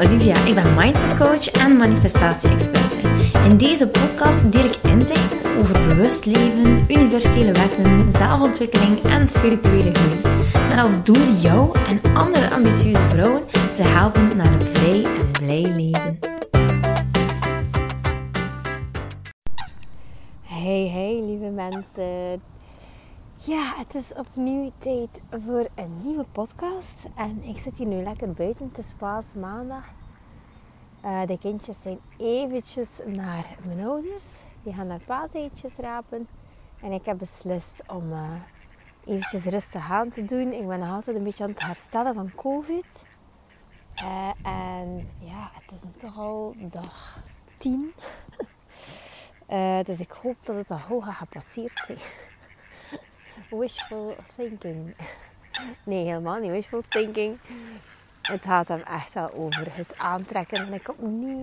Olivia. Ik ben mindset coach en manifestatie-experte. In deze podcast deel ik inzichten over bewust leven, universele wetten, zelfontwikkeling en spirituele groei. Met als doel jou en andere ambitieuze vrouwen te helpen naar een vrij en blij leven. Hey, hey, lieve mensen. Ja, het is opnieuw tijd voor een nieuwe podcast. En ik zit hier nu lekker buiten. Het is pas maandag. Uh, de kindjes zijn eventjes naar mijn ouders. Die gaan naar paaseetjes rapen. En ik heb beslist om uh, eventjes rustig aan te doen. Ik ben nog altijd een beetje aan het herstellen van COVID. Uh, en ja, het is nu toch al dag 10. dus ik hoop dat het al hoog gepasseerd zijn wishful thinking. Nee, helemaal niet wishful thinking. Het gaat hem echt wel over het aantrekken. En ik opnieuw,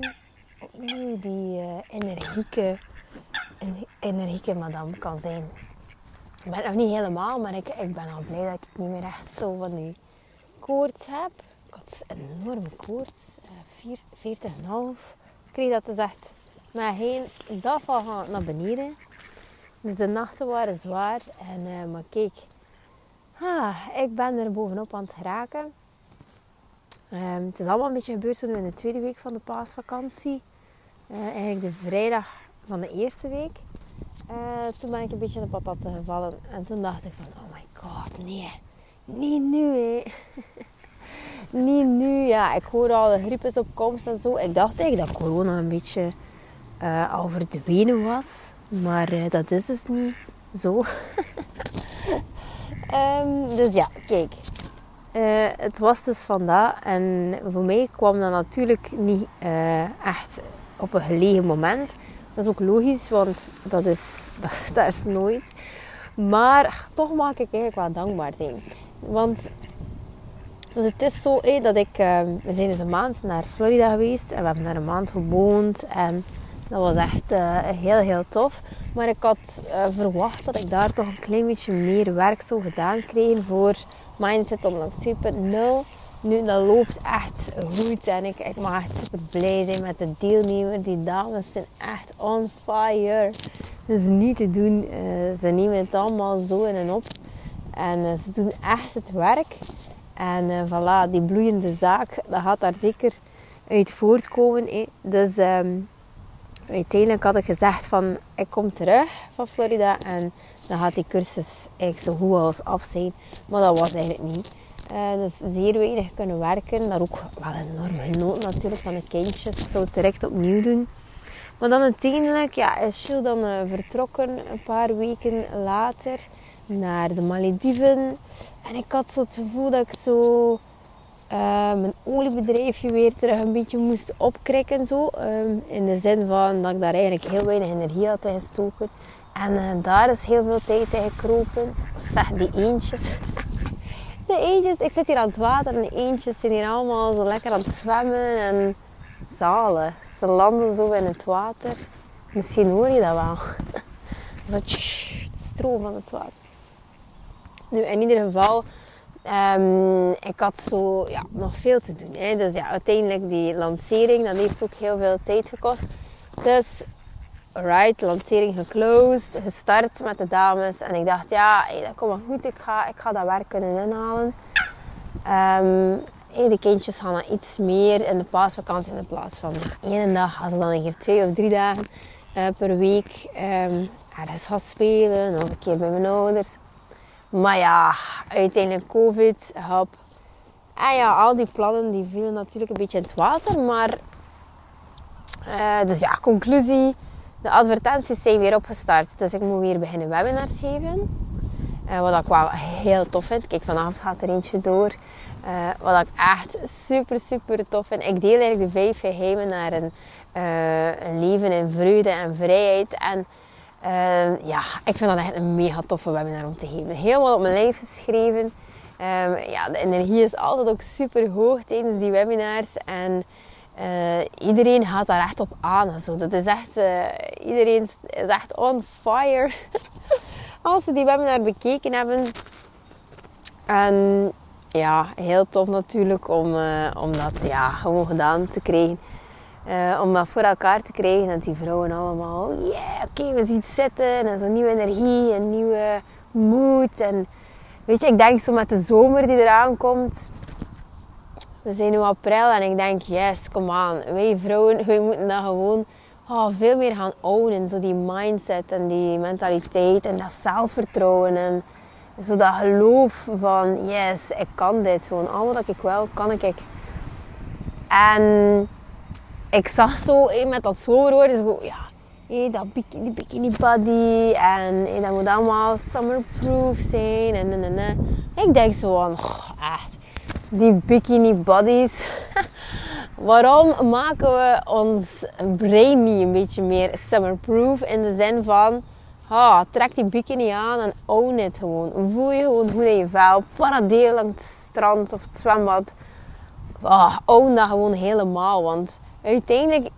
opnieuw die uh, energieke, energieke madame kan zijn. Ik ben nog niet helemaal, maar ik, ik ben al blij dat ik niet meer echt zo van die koorts heb. Ik had een enorme koorts, uh, 40,5. Ik kreeg dat dus echt met geen dag van naar beneden. Dus de nachten waren zwaar. En, uh, maar kijk, ah, ik ben er bovenop aan het geraken. Um, het is allemaal een beetje gebeurd zo nu in de tweede week van de paasvakantie. Uh, eigenlijk de vrijdag van de eerste week. Uh, toen ben ik een beetje in de patat gevallen. En toen dacht ik van, oh my god, nee. Niet nu, hè. niet nu. Ja, ik hoor al de griep is op komst en zo. Ik dacht eigenlijk dat corona een beetje uh, al verdwenen was. Maar uh, dat is dus niet zo. um, dus ja, kijk. Uh, het was dus vandaag. En voor mij kwam dat natuurlijk niet uh, echt op een gelegen moment. Dat is ook logisch, want dat is, dat, is nooit. Maar toch mag ik eigenlijk wel dankbaar zijn. Want het is zo dat ik... Uh, we zijn dus een maand naar Florida geweest. En we hebben daar een maand gewoond. En dat was echt uh, heel, heel tof. Maar ik had uh, verwacht dat ik daar toch een klein beetje meer werk zou gedaan krijgen voor Mindset Unlock 2.0. Nu, dat loopt echt goed en ik, ik mag super blij zijn met de deelnemer. Die dames zijn echt on fire. Dat is niet te doen. Uh, ze nemen het allemaal zo in en op. En ze doen echt het werk. En voilà, die bloeiende zaak, dat gaat daar zeker uit voortkomen. Eh. Dus... Um, uiteindelijk had ik gezegd van ik kom terug van Florida en dan gaat die cursus eigenlijk zo goed als af zijn. Maar dat was eigenlijk niet. Uh, dus zeer weinig kunnen werken. Daar ook wel enorm genoten natuurlijk van de kindjes. Ik zou het direct opnieuw doen. Maar dan uiteindelijk ja, is Jill dan uh, vertrokken een paar weken later naar de Malediven. En ik had zo het gevoel dat ik zo uh, mijn oliebedrijfje weer terug een beetje moest opkrikken. Zo. Um, in de zin van dat ik daar eigenlijk heel weinig energie had in gestoken. En uh, daar is heel veel tijd in gekropen. Zeg, die eentjes. De eentjes, ik zit hier aan het water en de eentjes zijn hier allemaal zo lekker aan het zwemmen en zalen. Ze landen zo in het water. Misschien hoor je dat wel. Dat stroom van het water. Nu, in ieder geval Um, ik had zo ja, nog veel te doen. Hè. Dus ja, uiteindelijk die lancering, dat heeft ook heel veel tijd gekost. Dus, right, lancering geclosed, gestart met de dames. En ik dacht, ja, hey, dat komt goed, ik ga, ik ga dat werk kunnen inhalen. Hey, de kindjes gaan dan iets meer in de paasvakantie in plaats van één dag. Als ze dan een keer twee of drie dagen uh, per week um, ergens gaan spelen. Nog een keer bij mijn ouders. Maar ja, uiteindelijk COVID, hop. En ja, al die plannen die vielen natuurlijk een beetje in het water. Maar, uh, dus ja, conclusie. De advertenties zijn weer opgestart. Dus ik moet weer beginnen webinars geven. Uh, wat ik wel heel tof vind. Kijk, vanavond gaat er eentje door. Uh, wat ik echt super, super tof vind. Ik deel eigenlijk de vijf geheimen naar een, een leven in vreugde en vrijheid. En Uh, ja, ik vind dat echt een mega toffe webinar om te geven. Helemaal op mijn lijf geschreven. Um, ja, de energie is altijd ook super hoog tijdens die webinars. En uh, iedereen gaat daar echt op aan. Zo. Dat is echt, uh, iedereen is echt on fire. Als ze die webinar bekeken hebben. En ja, heel tof natuurlijk om, uh, om dat ja, gewoon gedaan te krijgen. Uh, om dat voor elkaar te krijgen. Dat die vrouwen allemaal, ja, yeah, oké, we zien het zitten. En zo'n nieuwe energie en nieuwe moed. En weet je, ik denk zo met de zomer die eraan komt. We zijn nu april en ik denk, yes, kom aan. Wij vrouwen, wij moeten dat gewoon oh, veel meer gaan ownen. Zo die mindset en die mentaliteit en dat zelfvertrouwen. En zo dat geloof van, yes, ik kan dit. Gewoon allemaal dat ik wel, kan ik. En ik zag zo met dat zomerwoord, zo, ja, hey, dat bikini, bikini body en hey, dat moet allemaal summerproof zijn. En, en, en. Ik denk zo van, echt, die bikini bodies. Waarom maken we ons brein niet een beetje meer summerproof? In de zin van, oh, trek die bikini aan en own it gewoon. Voel je gewoon goed in je vel. Paradeel het strand of het zwembad. Oh, own dat gewoon helemaal. Want uiteindelijk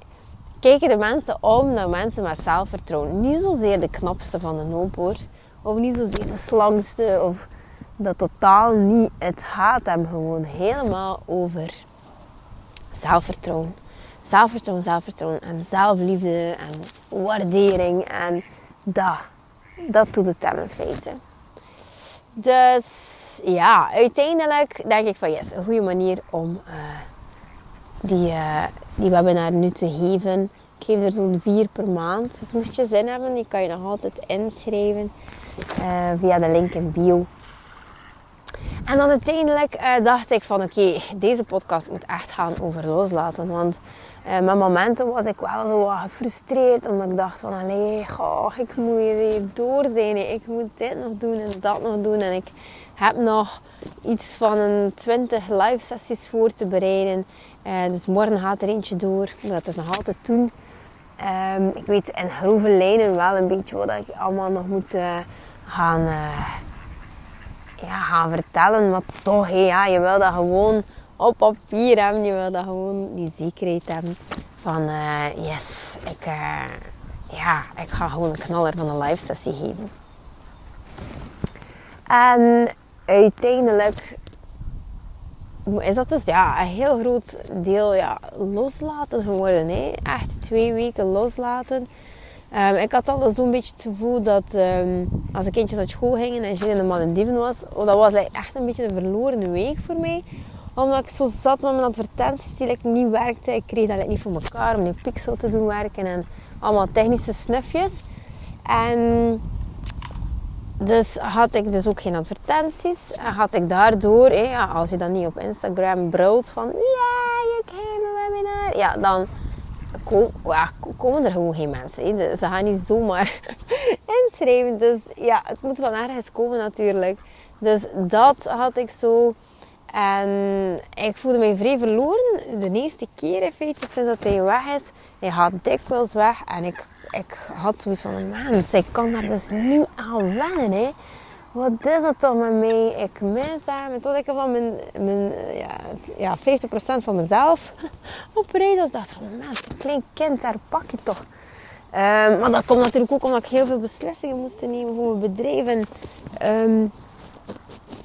kijken de mensen om naar mensen met zelfvertrouwen. Niet zozeer de knapste van de hoop. Of niet zozeer de slangste. Of dat totaal niet. Het gaat hem gewoon helemaal over zelfvertrouwen. Zelfvertrouwen, zelfvertrouwen en zelfliefde en waardering en dat. Dat doet het hem in feite. Dus ja, uiteindelijk denk ik van yes, een goede manier om uh, die, uh, die webinar nu te geven. Ik geef er zo'n vier per maand. Dus moest je zin hebben, die kan je nog altijd inschrijven uh, via de link in bio. En dan uiteindelijk uh, dacht ik van oké, deze podcast moet echt gaan over loslaten. Want uh, met momenten was ik wel zo wat gefrustreerd. Omdat ik dacht van allee, goh, ik moet hier door zijn. Ik moet dit nog doen en dat nog doen. En ik heb nog iets van een 20 live sessies voor te bereiden. Uh, dus morgen gaat er eentje door. Maar dat is nog altijd toen. Um, ik weet in grove lijnen wel een beetje wat ik allemaal nog moet gaan ja, gaan vertellen. Maar toch, ja, je wil dat gewoon op papier hebben. Je wil dat gewoon die zekerheid hebben van yes, ik, ja, ik ga gewoon een knaller van een live sessie geven. En uiteindelijk is dat dus ja, een heel groot deel ja, loslaten geworden. Hè? Echt twee weken loslaten. Um, ik had altijd zo'n beetje het gevoel dat um, als ik kindjes uit school gingen en Jean in de Malediven was, oh, dat was echt een beetje een verloren week voor mij. Omdat ik zo zat met mijn advertenties die like, niet werkten. Ik kreeg dat like, niet voor elkaar om die pixel te doen werken en allemaal technische snufjes. En dus had ik dus ook geen advertenties. Had ik daardoor, ja, als je dan niet op Instagram brult van ja, je krijgt een webinar. Ja, dan ja, komen er gewoon geen mensen. Ze gaan niet zomaar inschrijven. Dus ja, het moet wel ergens komen natuurlijk. Dus dat had ik zo. En ik voelde me vrij verloren de eerste keer feite sinds dat hij weg is. Hij gaat dikwijls weg en ik, ik had zoiets van, man, ik kan daar dus niet aan wennen. Hè wat is dat toch met mij? Ik mis daar ik van mijn, mijn ja, ja, 50% van mezelf op reed dacht van, een klein kind, daar pak je toch. Um, maar dat komt natuurlijk ook omdat ik heel veel beslissingen moest nemen voor mijn bedrijf. En um,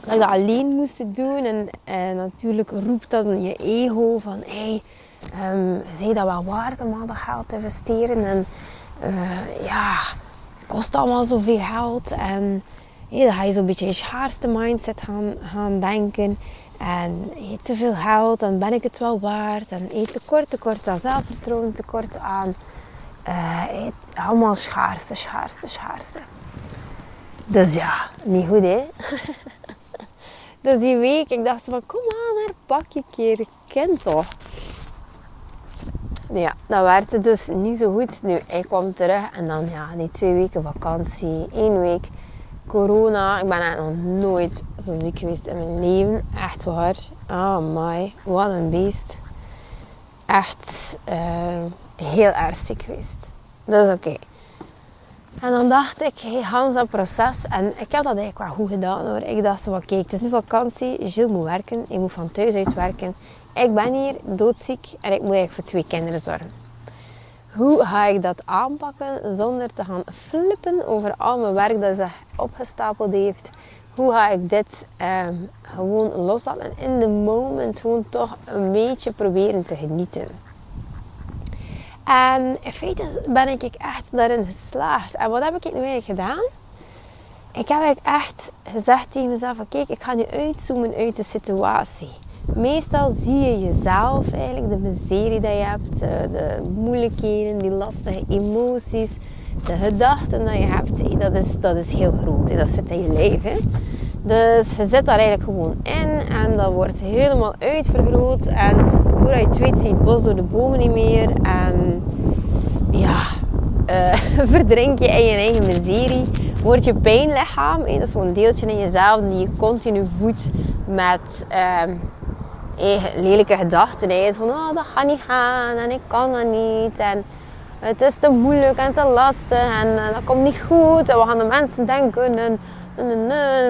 dat ik dat alleen moest doen. En, en natuurlijk roept dan je ego van, hé, hey, um, je dat wel waard om al dat geld te investeren? En uh, ja, kost allemaal zoveel geld. En dan ga je zo'n beetje in schaarste mindset gaan, gaan denken. En te veel geld, dan ben ik het wel waard. En eet tekort, tekort aan zelfvertrouwen, tekort aan... Eet allemaal schaarste, schaarste, schaarste. Dus ja, niet goed hè. dus die week, ik dacht van, kom aan, haar pak je keer kind toch. Ja, dat werd het dus niet zo goed. Nu, ik kwam terug en dan ja, die twee weken vakantie, één week corona. Ik ben eigenlijk nog nooit zo ziek geweest in mijn leven. Echt waar. Oh my, wat een beest. Echt uh, heel erg ziek geweest. Dat is oké. En dan dacht ik, hey, Hans, dat proces. En ik heb dat eigenlijk wel goed gedaan hoor. Ik dacht zo van, kijk, het is nu vakantie. Gilles moet werken. Ik moet van thuis uit werken. Ik ben hier doodziek en ik moet eigenlijk voor twee kinderen zorgen hoe ga ik dat aanpakken zonder te gaan flippen over al mijn werk dat ze opgestapeld heeft hoe ga ik dit ehm, gewoon loslaten en in de moment gewoon toch een beetje proberen te genieten. En in feite ben ik echt daarin geslaagd. En wat heb ik nu eigenlijk gedaan? Ik heb echt gezegd tegen mezelf: kijk, ik ga nu uitzoomen uit de situatie. Meestal zie je jezelf eigenlijk, de miserie die je hebt, de, de moeilijkheden, die lastige emoties, de gedachten die je hebt. Dat is, dat is heel groot, dat zit in je leven. Dus je zit daar eigenlijk gewoon in en dat wordt helemaal uitvergroot. En voordat je het weet, zie je het bos door de bomen niet meer. En ja, uh, verdrink je in je eigen miserie. Wordt je pijnlichaam, dat is zo'n deeltje in jezelf die je continu voedt met uh, lelijke gedachten. Hè. Van, oh, dat gaat niet gaan en ik kan dat niet. Het is te moeilijk en te lastig en dat komt niet goed. En we gaan de mensen denken en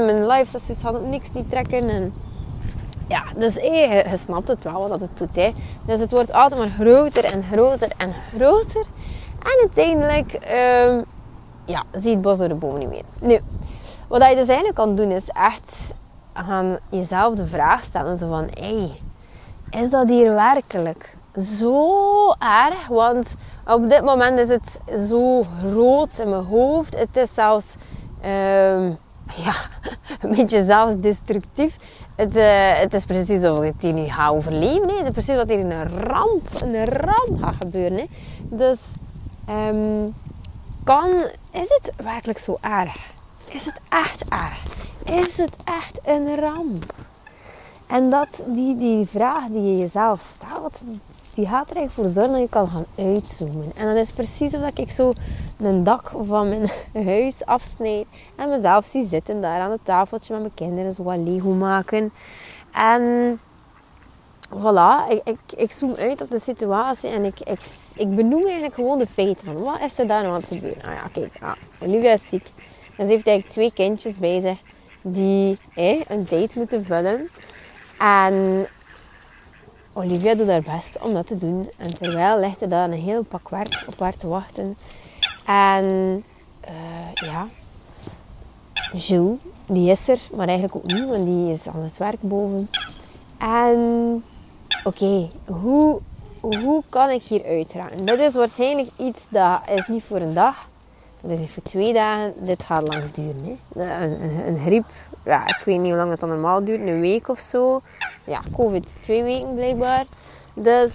mijn live sessies niks niet trekken. En ja, dus hey, je, snapt het wel wat het doet. Dus het wordt altijd maar groter en groter en groter. En uiteindelijk um, ja, zie je het bos door de bomen niet meer. Nu, wat je dus eigenlijk kan doen is echt gaan jezelf de vraag stellen. Zo van, hey, is dat hier werkelijk zo erg? Want op dit moment is het zo groot in mijn hoofd. Het is zelfs... Um, ja, een beetje zelfdestructief. Het, uh, het is precies of het hier niet gaat overleven. Nee. Het is precies wat hier in een ramp, een ramp gaat gebeuren. Dus um, kan, is het werkelijk zo erg? Is het echt erg? Is het echt een ramp? En dat, die, die vraag die je jezelf stelt, die gaat er eigenlijk voor zorgen dat je kan gaan uitzoomen. En dat is precies of ik zo een dak van mijn huis afsnijd en mezelf zie zitten daar aan het tafeltje met mijn kinderen zo wat Lego maken. En voilà, ik, ik, ik zoom uit op de situatie en ik, ik, ik benoem eigenlijk gewoon de feiten van wat is er daar nou aan het gebeuren. Ah ja, kijk, ah, Olivia is ziek. En ze heeft eigenlijk twee kindjes bij zich die eh, een date moeten vullen. En Olivia doet haar best om dat te doen. En terwijl ligt er daar een heel pak werk op haar te wachten. En uh, ja, Jules, die is er, maar eigenlijk ook niet, want die is aan het werk boven. En oké, hoe, hoe kan ik hier uitraken? Dit is waarschijnlijk iets dat is niet voor een dag. Is voor twee dagen. Dit gaat lang duren. Hè? Een, een, een griep, ja, ik weet niet hoe lang het dan normaal duurt. Een week of zo ja, COVID twee weken blijkbaar. Dus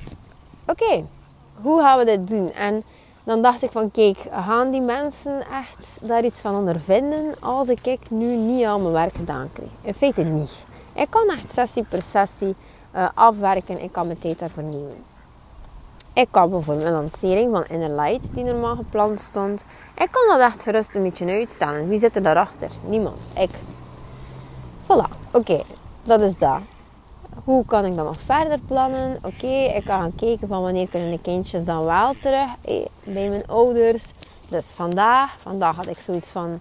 oké, hoe gaan we dit doen? En dan dacht ik van kijk, gaan die mensen echt daar iets van ondervinden als ik nu niet al mijn werk gedaan krijg? In feite niet. Ik kan echt sessie per sessie uh, afwerken. Ik kan mijn tijd daarvoor nemen. Ik kan bijvoorbeeld een lancering van Inner Light die normaal gepland stond. Ik kan dat echt gerust een beetje uitstellen. Wie zit er daarachter? Niemand. Ik. Voilà. Oké. Dat is dat. Hoe kan ik dan nog verder plannen? Oké, ik kan gaan kijken van wanneer kunnen de kindjes dan wel terug eh, bij mijn ouders. Dus vandaag, vandaag had ik zoiets van,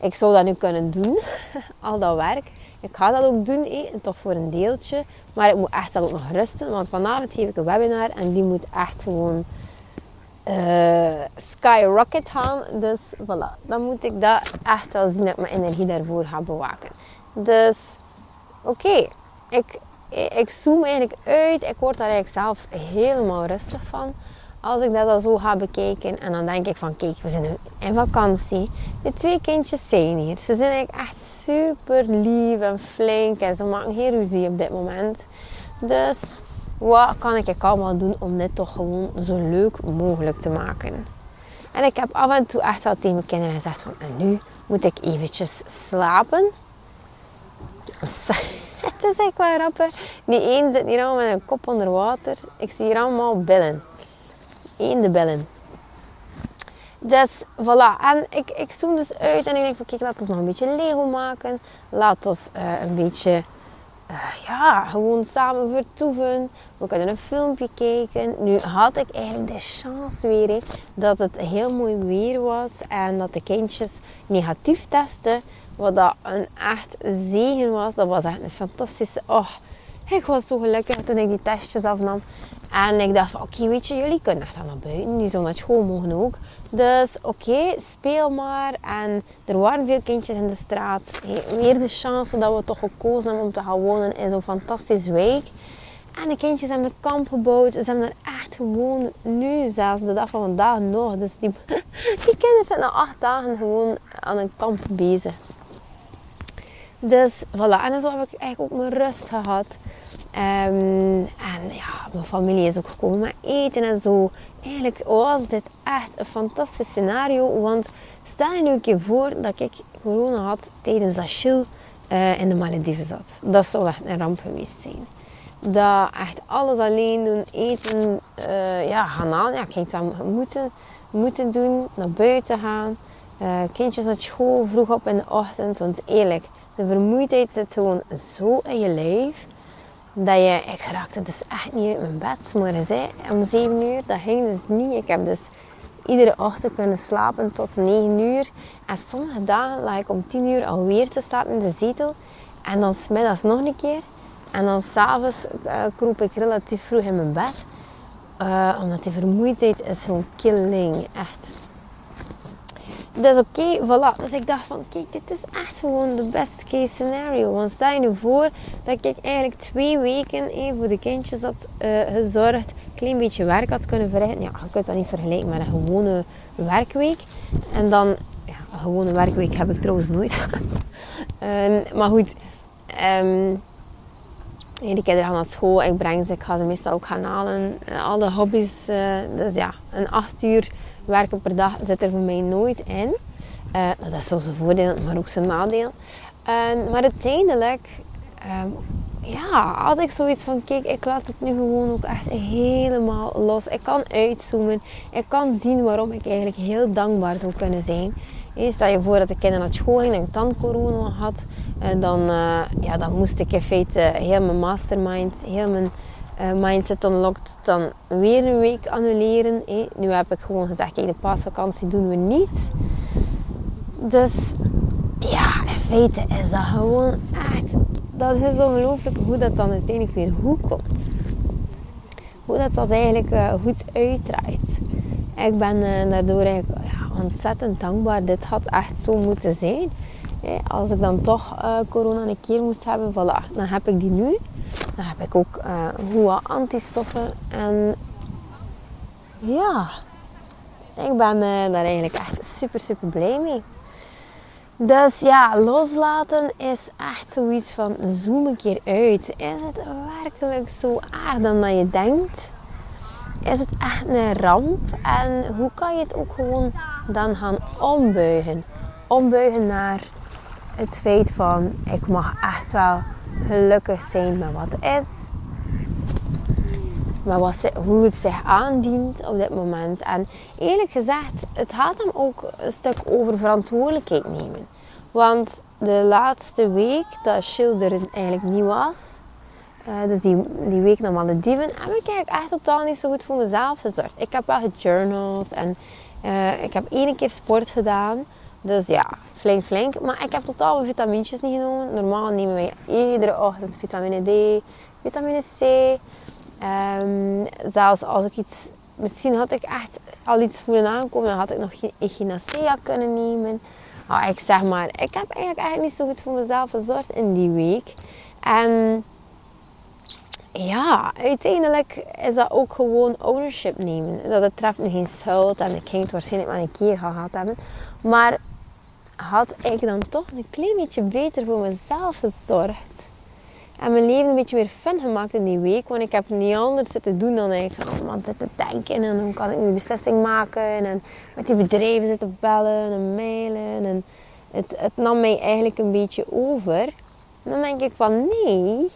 ik zou dat nu kunnen doen, al dat werk. Ik ga dat ook doen, eh, toch voor een deeltje. Maar ik moet echt wel ook nog rusten, want vanavond geef ik een webinar en die moet echt gewoon uh, skyrocket gaan. Dus voilà, dan moet ik dat echt wel zien dat ik mijn energie daarvoor ga bewaken. Dus oké, ik, ik zoom eigenlijk uit. Ik word daar eigenlijk zelf helemaal rustig van. Als ik dat al zo ga bekijken. En dan denk ik van kijk, we zijn in vakantie. De twee kindjes zijn hier. Ze zijn eigenlijk echt super lief en flink. En ze maken geen ruzie op dit moment. Dus wat kan ik allemaal doen om dit toch gewoon zo leuk mogelijk te maken? En ik heb af en toe echt wel tegen mijn kinderen gezegd van en nu moet ik eventjes slapen. Het is echt wel grappig. Die één zit hier allemaal met een kop onder water. Ik zie hier allemaal billen. De billen. Dus voilà. En ik, ik zoom dus uit en ik denk van kijk, laten we nog een beetje Lego maken. Laten we uh, een beetje, uh, ja, gewoon samen vertoeven. We kunnen een filmpje kijken. Nu had ik eigenlijk de chance weer dat het heel mooi weer was. En dat de kindjes negatief testen. Wat dat een echt zegen was. Dat was echt een fantastische... Oh, Ik was zo gelukkig toen ik die testjes afnam. En ik dacht van, oké, weet je, jullie kunnen echt naar buiten. Die zullen naar school mogen ook. Dus oké, speel maar. En er waren veel kindjes in de straat. Weer de chance dat we toch gekozen hebben om te gaan wonen in zo'n fantastische wijk. En de kindjes hebben de kamp gebouwd. Ze hebben er echt gewoon nu, zelfs de dag van vandaag nog. Dus die, die kinderen zijn na acht dagen gewoon aan een kamp bezig. Dus voilà, en zo heb ik eigenlijk ook mijn rust gehad. Um, en ja, mijn familie is ook gekomen met eten en zo. Eigenlijk was dit echt een fantastisch scenario. Want stel je nu een keer voor dat ik corona had tijdens dat chill uh, in de Malediven zat. Dat zou echt een ramp geweest zijn. Dat echt alles alleen doen, eten, uh, ja, gaan halen. Ja, ik ging moeten, moeten doen, naar buiten gaan. Uh, kindjes naar school vroeg op in de ochtend. Want eerlijk, de vermoeidheid zit gewoon zo in je lijf. Dat je, ik raakte dus echt niet uit mijn bed. Morgens hè, om 7 uur, dat ging dus niet. Ik heb dus iedere ochtend kunnen slapen tot 9 uur. En sommige dagen lag ik om 10 uur alweer te slapen in de zetel. En dan smiddags nog een keer. En dan s'avonds uh, kroep ik relatief vroeg in mijn bed. Uh, omdat die vermoeidheid is gewoon killing. Echt dus oké, voilà. Dus ik dacht van, kijk, dit is echt gewoon de best case scenario. Want stel je nu voor dat ik eigenlijk twee weken even voor de kindjes had uh, gezorgd, een klein beetje werk had kunnen verrichten. Ja, je kunt dat niet vergelijken met een gewone werkweek. En dan, ja, een gewone werkweek heb ik trouwens nooit. um, maar goed, um, de kinderen gaan naar school, ik breng ze, ik ga ze meestal ook gaan halen. Alle hobby's, uh, dus ja, een acht uur werken per dag zit er voor mij nooit in. Uh, dat is zo zijn voordeel, maar ook zijn nadeel. Uh, maar uiteindelijk um, ja, had ik zoiets van: kijk, ik laat het nu gewoon ook echt helemaal los. Ik kan uitzoomen. Ik kan zien waarom ik eigenlijk heel dankbaar zou kunnen zijn. Stel je voor dat de kinderen naar school gingen en ik dan corona had. En dan, uh, ja, dan moest ik in feite heel mijn mastermind, heel mijn uh, Mindset Unlocked dan weer een week annuleren. Nu heb ik gewoon gezegd, kijk, de paasvakantie doen we niet. Dus ja, in feite is dat gewoon echt... Dat is ongelooflijk hoe dat dan uiteindelijk weer goed komt. Hoe dat dat eigenlijk uh, goed uitdraait. Ik ben uh, daardoor eigenlijk, ja, ontzettend dankbaar. Dit had echt zo moeten zijn. Als ik dan toch corona een keer moest hebben, voilà, dan heb ik die nu. Dan heb ik ook uh, goede antistoffen. En ja, ik ben uh, daar eigenlijk echt super, super blij mee. Dus ja, loslaten is echt zoiets van zoom een keer uit. Is het werkelijk zo erg dan dat je denkt? Is het echt een ramp? En hoe kan je het ook gewoon dan gaan ombuigen? Ombuigen naar het feit van ik mag echt wel gelukkig zijn met wat is. Maar wat, hoe het zich aandient op dit moment. En eerlijk gezegd, het gaat hem ook een stuk over verantwoordelijkheid nemen. Want de laatste week dat Schilder eigenlijk niet was, uh, dus die, die week naar Malediven, heb ik eigenlijk echt totaal niet zo goed voor mezelf gezorgd. Ik heb wel gejournald en uh, ik heb één keer sport gedaan. Dus ja, flink flink. Maar ik heb totaal vitamintjes niet genomen. Normaal nemen wij iedere ochtend vitamine D, vitamine C. Um, zelfs als ik iets... Misschien had ik echt al iets voelen aankomen. Dan had ik nog geen echinacea kunnen nemen. Oh, ik zeg maar, ik heb eigenlijk, eigenlijk niet zo goed voor mezelf gezorgd in die week. En ja, uiteindelijk is dat ook gewoon ownership nemen. Dat het treft me geen schuld en ik ging het waarschijnlijk maar een keer gehad hebben. Maar had ik dan toch een klein beetje beter voor mezelf gezorgd. En mijn leven een beetje meer fun gemaakt in die week. Want ik heb niet anders zitten doen dan eigenlijk allemaal zitten denken. En dan kan ik een beslissing maken. En met die bedrijven zitten bellen en mailen. En het, het nam mij eigenlijk een beetje over. En dan denk ik van nee,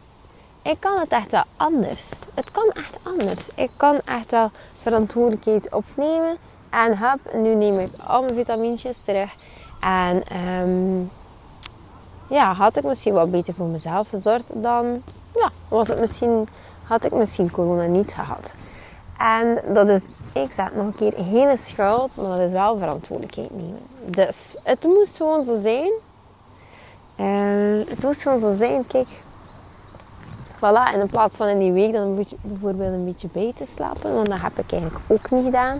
ik kan het echt wel anders. Het kan echt anders. Ik kan echt wel verantwoordelijkheid opnemen. En hup, nu neem ik al mijn vitamintjes terug. En um, ja, had ik misschien wat beter voor mezelf gezorgd, dan ja, was het misschien, had ik misschien corona niet gehad. En dat is, ik zeg nog een keer, geen schuld, maar dat is wel verantwoordelijkheid nemen. Dus het moest gewoon zo zijn. En het moest gewoon zo zijn, kijk. voilà, in plaats van in die week dan bijvoorbeeld een beetje bij te slapen, want dat heb ik eigenlijk ook niet gedaan.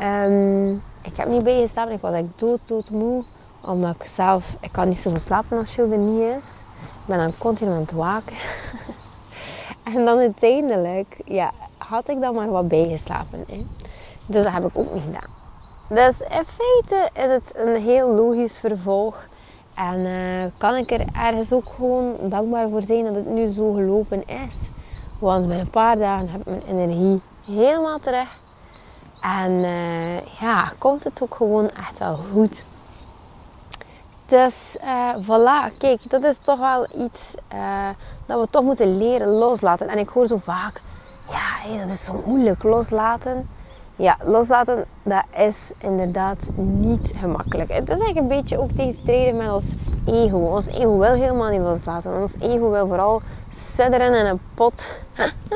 Um, ik heb niet bijgeslapen, ik was echt dood, dood moe. Omdat ik zelf, ik kan niet zo goed slapen als Jules er niet is. Ik ben dan continu aan het waken. en dan uiteindelijk, ja, had ik dan maar wat bijgeslapen. Hè. Dus dat heb ik ook niet gedaan. Dus in feite is het een heel logisch vervolg. En uh, kan ik er ergens ook gewoon dankbaar voor zijn dat het nu zo gelopen is. Want binnen een paar dagen heb ik mijn energie helemaal terug. En uh, ja, komt het ook gewoon echt wel goed. Dus uh, voilà, kijk, dat is toch wel iets dat we toch moeten leren loslaten. En ik hoor zo vaak, ja, dat is zo moeilijk loslaten. Ja, loslaten, dat is inderdaad niet gemakkelijk. Het is eigenlijk een beetje ook tegenstrijdig met ons ego. Ons ego wil helemaal niet loslaten. Ons ego wil vooral sudderen in een pot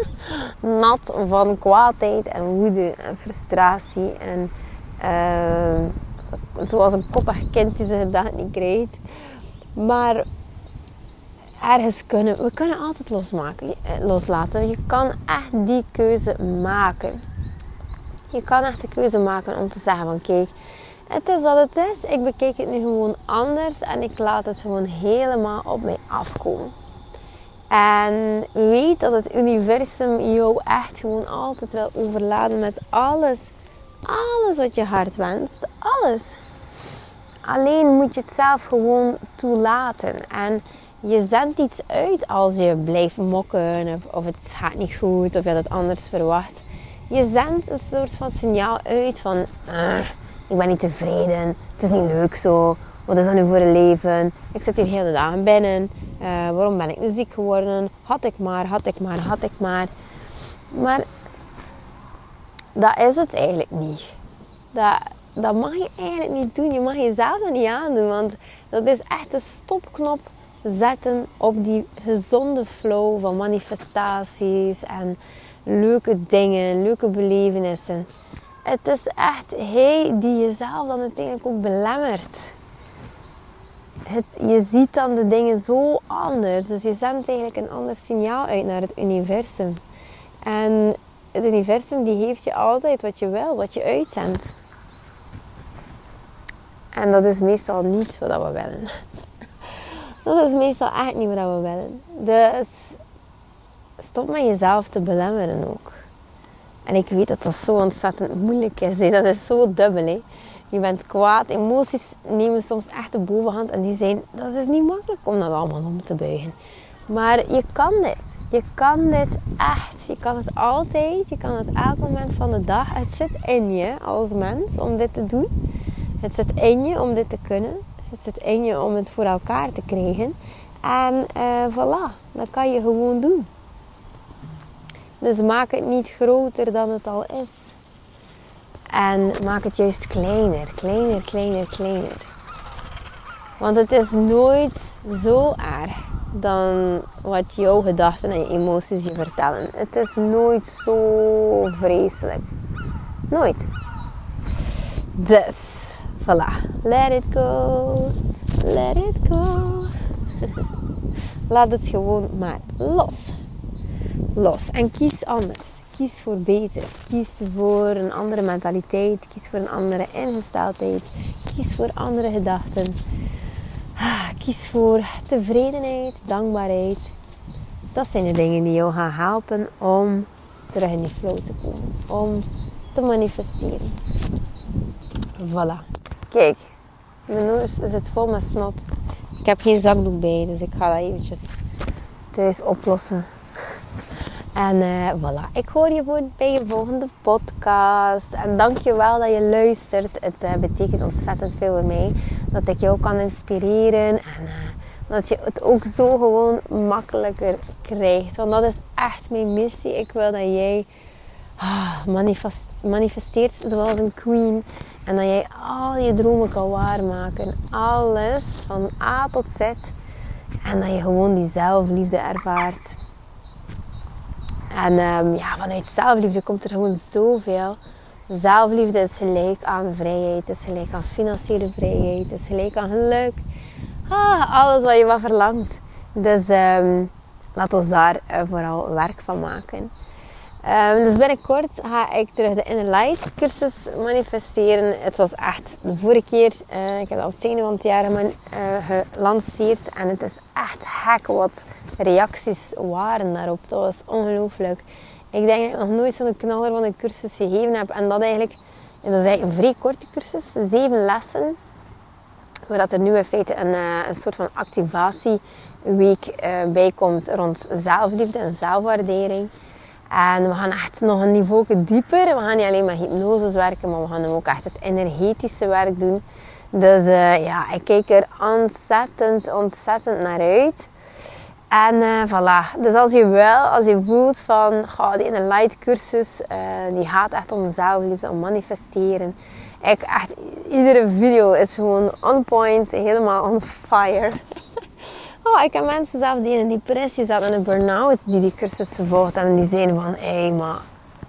nat van kwaadheid en woede en frustratie. En uh, zoals een koppig kind die zijn dag niet krijgt. Maar ergens kunnen we kunnen altijd losmaken, eh, loslaten. Je kan echt die keuze maken. Je kan echt de keuze maken om te zeggen van kijk, het is wat het is. Ik bekijk het nu gewoon anders en ik laat het gewoon helemaal op mij afkomen. En weet dat het universum jou echt gewoon altijd wil overladen met alles. Alles wat je hart wenst. Alles. Alleen moet je het zelf gewoon toelaten. En je zendt iets uit als je blijft mokken of, het gaat niet goed of je had het anders verwacht. Je zendt een soort van signaal uit van uh, ik ben niet tevreden, het is niet leuk zo, wat is dat nu voor een leven? Ik zit hier de hele dagen binnen, uh, waarom ben ik nu ziek geworden? Had ik maar, had ik maar, had ik maar. Maar dat is het eigenlijk niet. Dat, dat mag je eigenlijk niet doen. Je mag jezelf dat niet aandoen, want dat is echt een stopknop zetten op die gezonde flow van manifestaties en leuke dingen, leuke belevenissen. Het is echt hij die jezelf dan uiteindelijk ook belemmert. Het, je ziet dan de dingen zo anders. Dus je zendt eigenlijk een ander signaal uit naar het universum. En het universum die geeft je altijd wat je wil, wat je uitzendt. En dat is meestal niet wat we willen. Dat is meestal echt niet wat we willen. Dus stop met jezelf te belemmeren ook. En ik weet dat dat zo ontzettend moeilijk is. Dat is zo dubbel. Hè? Je bent kwaad. Emoties nemen soms echt de bovenhand. En die zijn, dat is niet makkelijk om dat allemaal om te buigen. Maar je kan dit. Je kan dit echt. Je kan het altijd. Je kan het elk moment van de dag. Het zit in je als mens om dit te doen. Het zit in je om dit te kunnen. Het zit in je om het voor elkaar te krijgen. En uh, voilà, dat kan je gewoon doen. Dus maak het niet groter dan het al is. En maak het juist kleiner, kleiner, kleiner, kleiner. Want het is nooit zo erg dan wat jouw gedachten en je emoties je vertellen. Het is nooit zo vreselijk. Nooit. Dus Voilà. Let it go. Let it go. Laat het gewoon maar los. Los. En kies anders. Kies voor beter. Kies voor een andere mentaliteit. Kies voor een andere ingesteldheid. Kies voor andere gedachten. Ah, kies voor tevredenheid, dankbaarheid. Dat zijn de dingen die jou gaan helpen om terug in die flow te komen. Om te manifesteren. Voilà. Kijk, mijn neus zit vol met snot. Ik heb geen zakdoek bij, dus ik ga dat eventjes thuis oplossen. En uh, voilà, ik hoor je voor bij je volgende podcast. En dank je wel dat je luistert. Het uh, betekent ontzettend veel voor mij. Dat ik jou kan inspireren. En uh, dat je het ook zo gewoon makkelijker krijgt. Want dat is echt mijn missie. Ik wil dat jij ah, manifest, manifesteert zoals een queen. En dat jij al je dromen kan waarmaken. Alles van A tot Z. En dat je gewoon die zelfliefde ervaart. En um, ja, vanuit zelfliefde komt er gewoon zoveel. Zelfliefde is gelijk aan vrijheid, is gelijk aan financiële vrijheid, is gelijk aan geluk. Ah, alles wat je wat verlangt. Dus um, laten we daar vooral werk van maken. Um, dus binnenkort ga ik terug de Inner Light cursus manifesteren. Het was echt de vorige keer, uh, ik heb al het einde van het jaar uh, gelanceerd. En het is echt gek wat reacties waren daarop. Dat was ongelooflijk. Ik denk dat ik nog nooit zo'n knaller van een cursus gegeven heb. En dat, eigenlijk, dat is eigenlijk een vrij korte cursus. Zeven lessen. Waar dat er nu in feite een, uh, een soort van activatieweek bij komt rond zelfliefde en zelfwaardering. En we gaan echt nog een niveau dieper. We gaan niet alleen met hypnose werken, maar we gaan ook echt het energetische werk doen. Dus uh, ja, ik kijk er ontzettend, ontzettend naar uit. En uh, voilà. Dus als je wel, als je voelt van, ga die in een light cursus, uh, die gaat echt om zelfliefde, om manifesteren. Ik echt, iedere video is gewoon on point, helemaal on fire. Oh, ik heb mensen zelf die in depressie zaten en een burn-out die die cursus volgt. En die zeiden van, hé hey, maar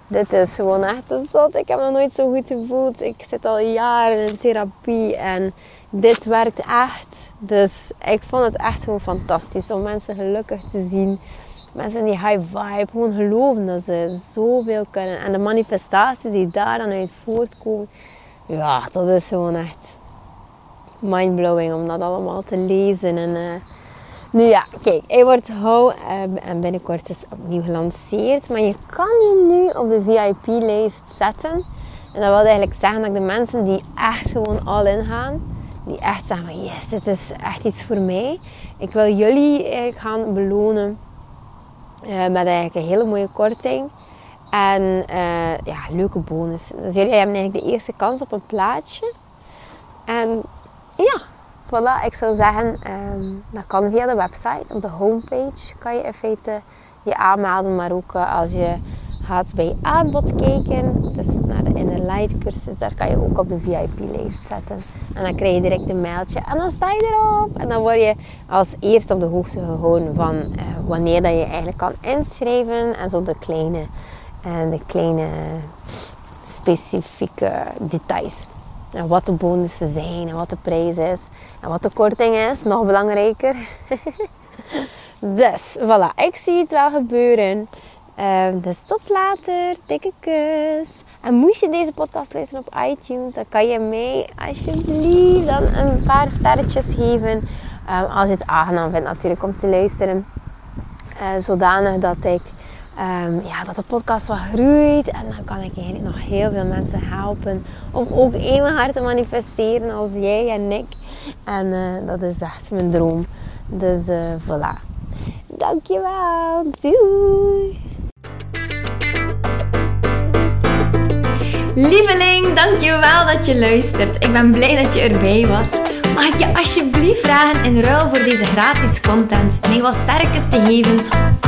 dit is gewoon echt een zot. Ik heb me nooit zo goed gevoeld. Ik zit al jaren in therapie en dit werkt echt. Dus ik vond het echt gewoon fantastisch om mensen gelukkig te zien. Mensen die high vibe, gewoon geloven dat ze zoveel kunnen. En de manifestaties die daar dan uit voortkomen. Ja, dat is gewoon echt mindblowing om dat allemaal te lezen. En uh, nu ja, kijk, hij wordt hou uh, en binnenkort is opnieuw gelanceerd. Maar je kan je nu op de VIP-lijst zetten. En dat wil eigenlijk zeggen dat de mensen die echt gewoon al in gaan, die echt zeggen van yes, dit is echt iets voor mij. Ik wil jullie eigenlijk gaan belonen uh, met eigenlijk een hele mooie korting. En uh, ja, leuke bonus. Dus jullie hebben eigenlijk de eerste kans op een plaatje. En voilà, ik zou zeggen, um, dat kan via de website. Op de homepage kan je in feite je aanmelden. Maar ook uh, als je gaat bij je aanbod kijken, dus naar de Inner Light cursus, daar kan je ook op de VIP-lijst zetten. En dan krijg je direct een mailtje en dan sta je erop. En dan word je als eerste op de hoogte gehouden van uh, wanneer dat je eigenlijk kan inschrijven. En zo de kleine, en de kleine specifieke details. En wat de bonussen zijn en wat de prijs is. En wat de korting is, nog belangrijker. dus, voilà. Ik zie het wel gebeuren. Um, dus tot later. Dikke kus. En moest je deze podcast luisteren op iTunes, dan kan je mij alsjeblieft dan een paar sterretjes geven. Um, als je het aangenaam vindt natuurlijk om te luisteren. Uh, zodanig dat ik um, ja, dat de podcast wat groeit. En dan kan ik eigenlijk nog heel veel mensen helpen om ook even hard te manifesteren als jij en ik. En uh, dat is echt mijn droom. Dus uh, voilà. Dankjewel. Doei. Lieveling, dankjewel dat je luistert. Ik ben blij dat je erbij was. Mag ik je alsjeblieft vragen in ruil voor deze gratis content mij wat sterkes te geven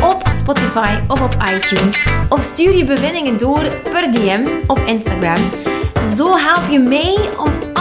op Spotify of op iTunes? Of stuur je bevindingen door per DM op Instagram. Zo help je mij om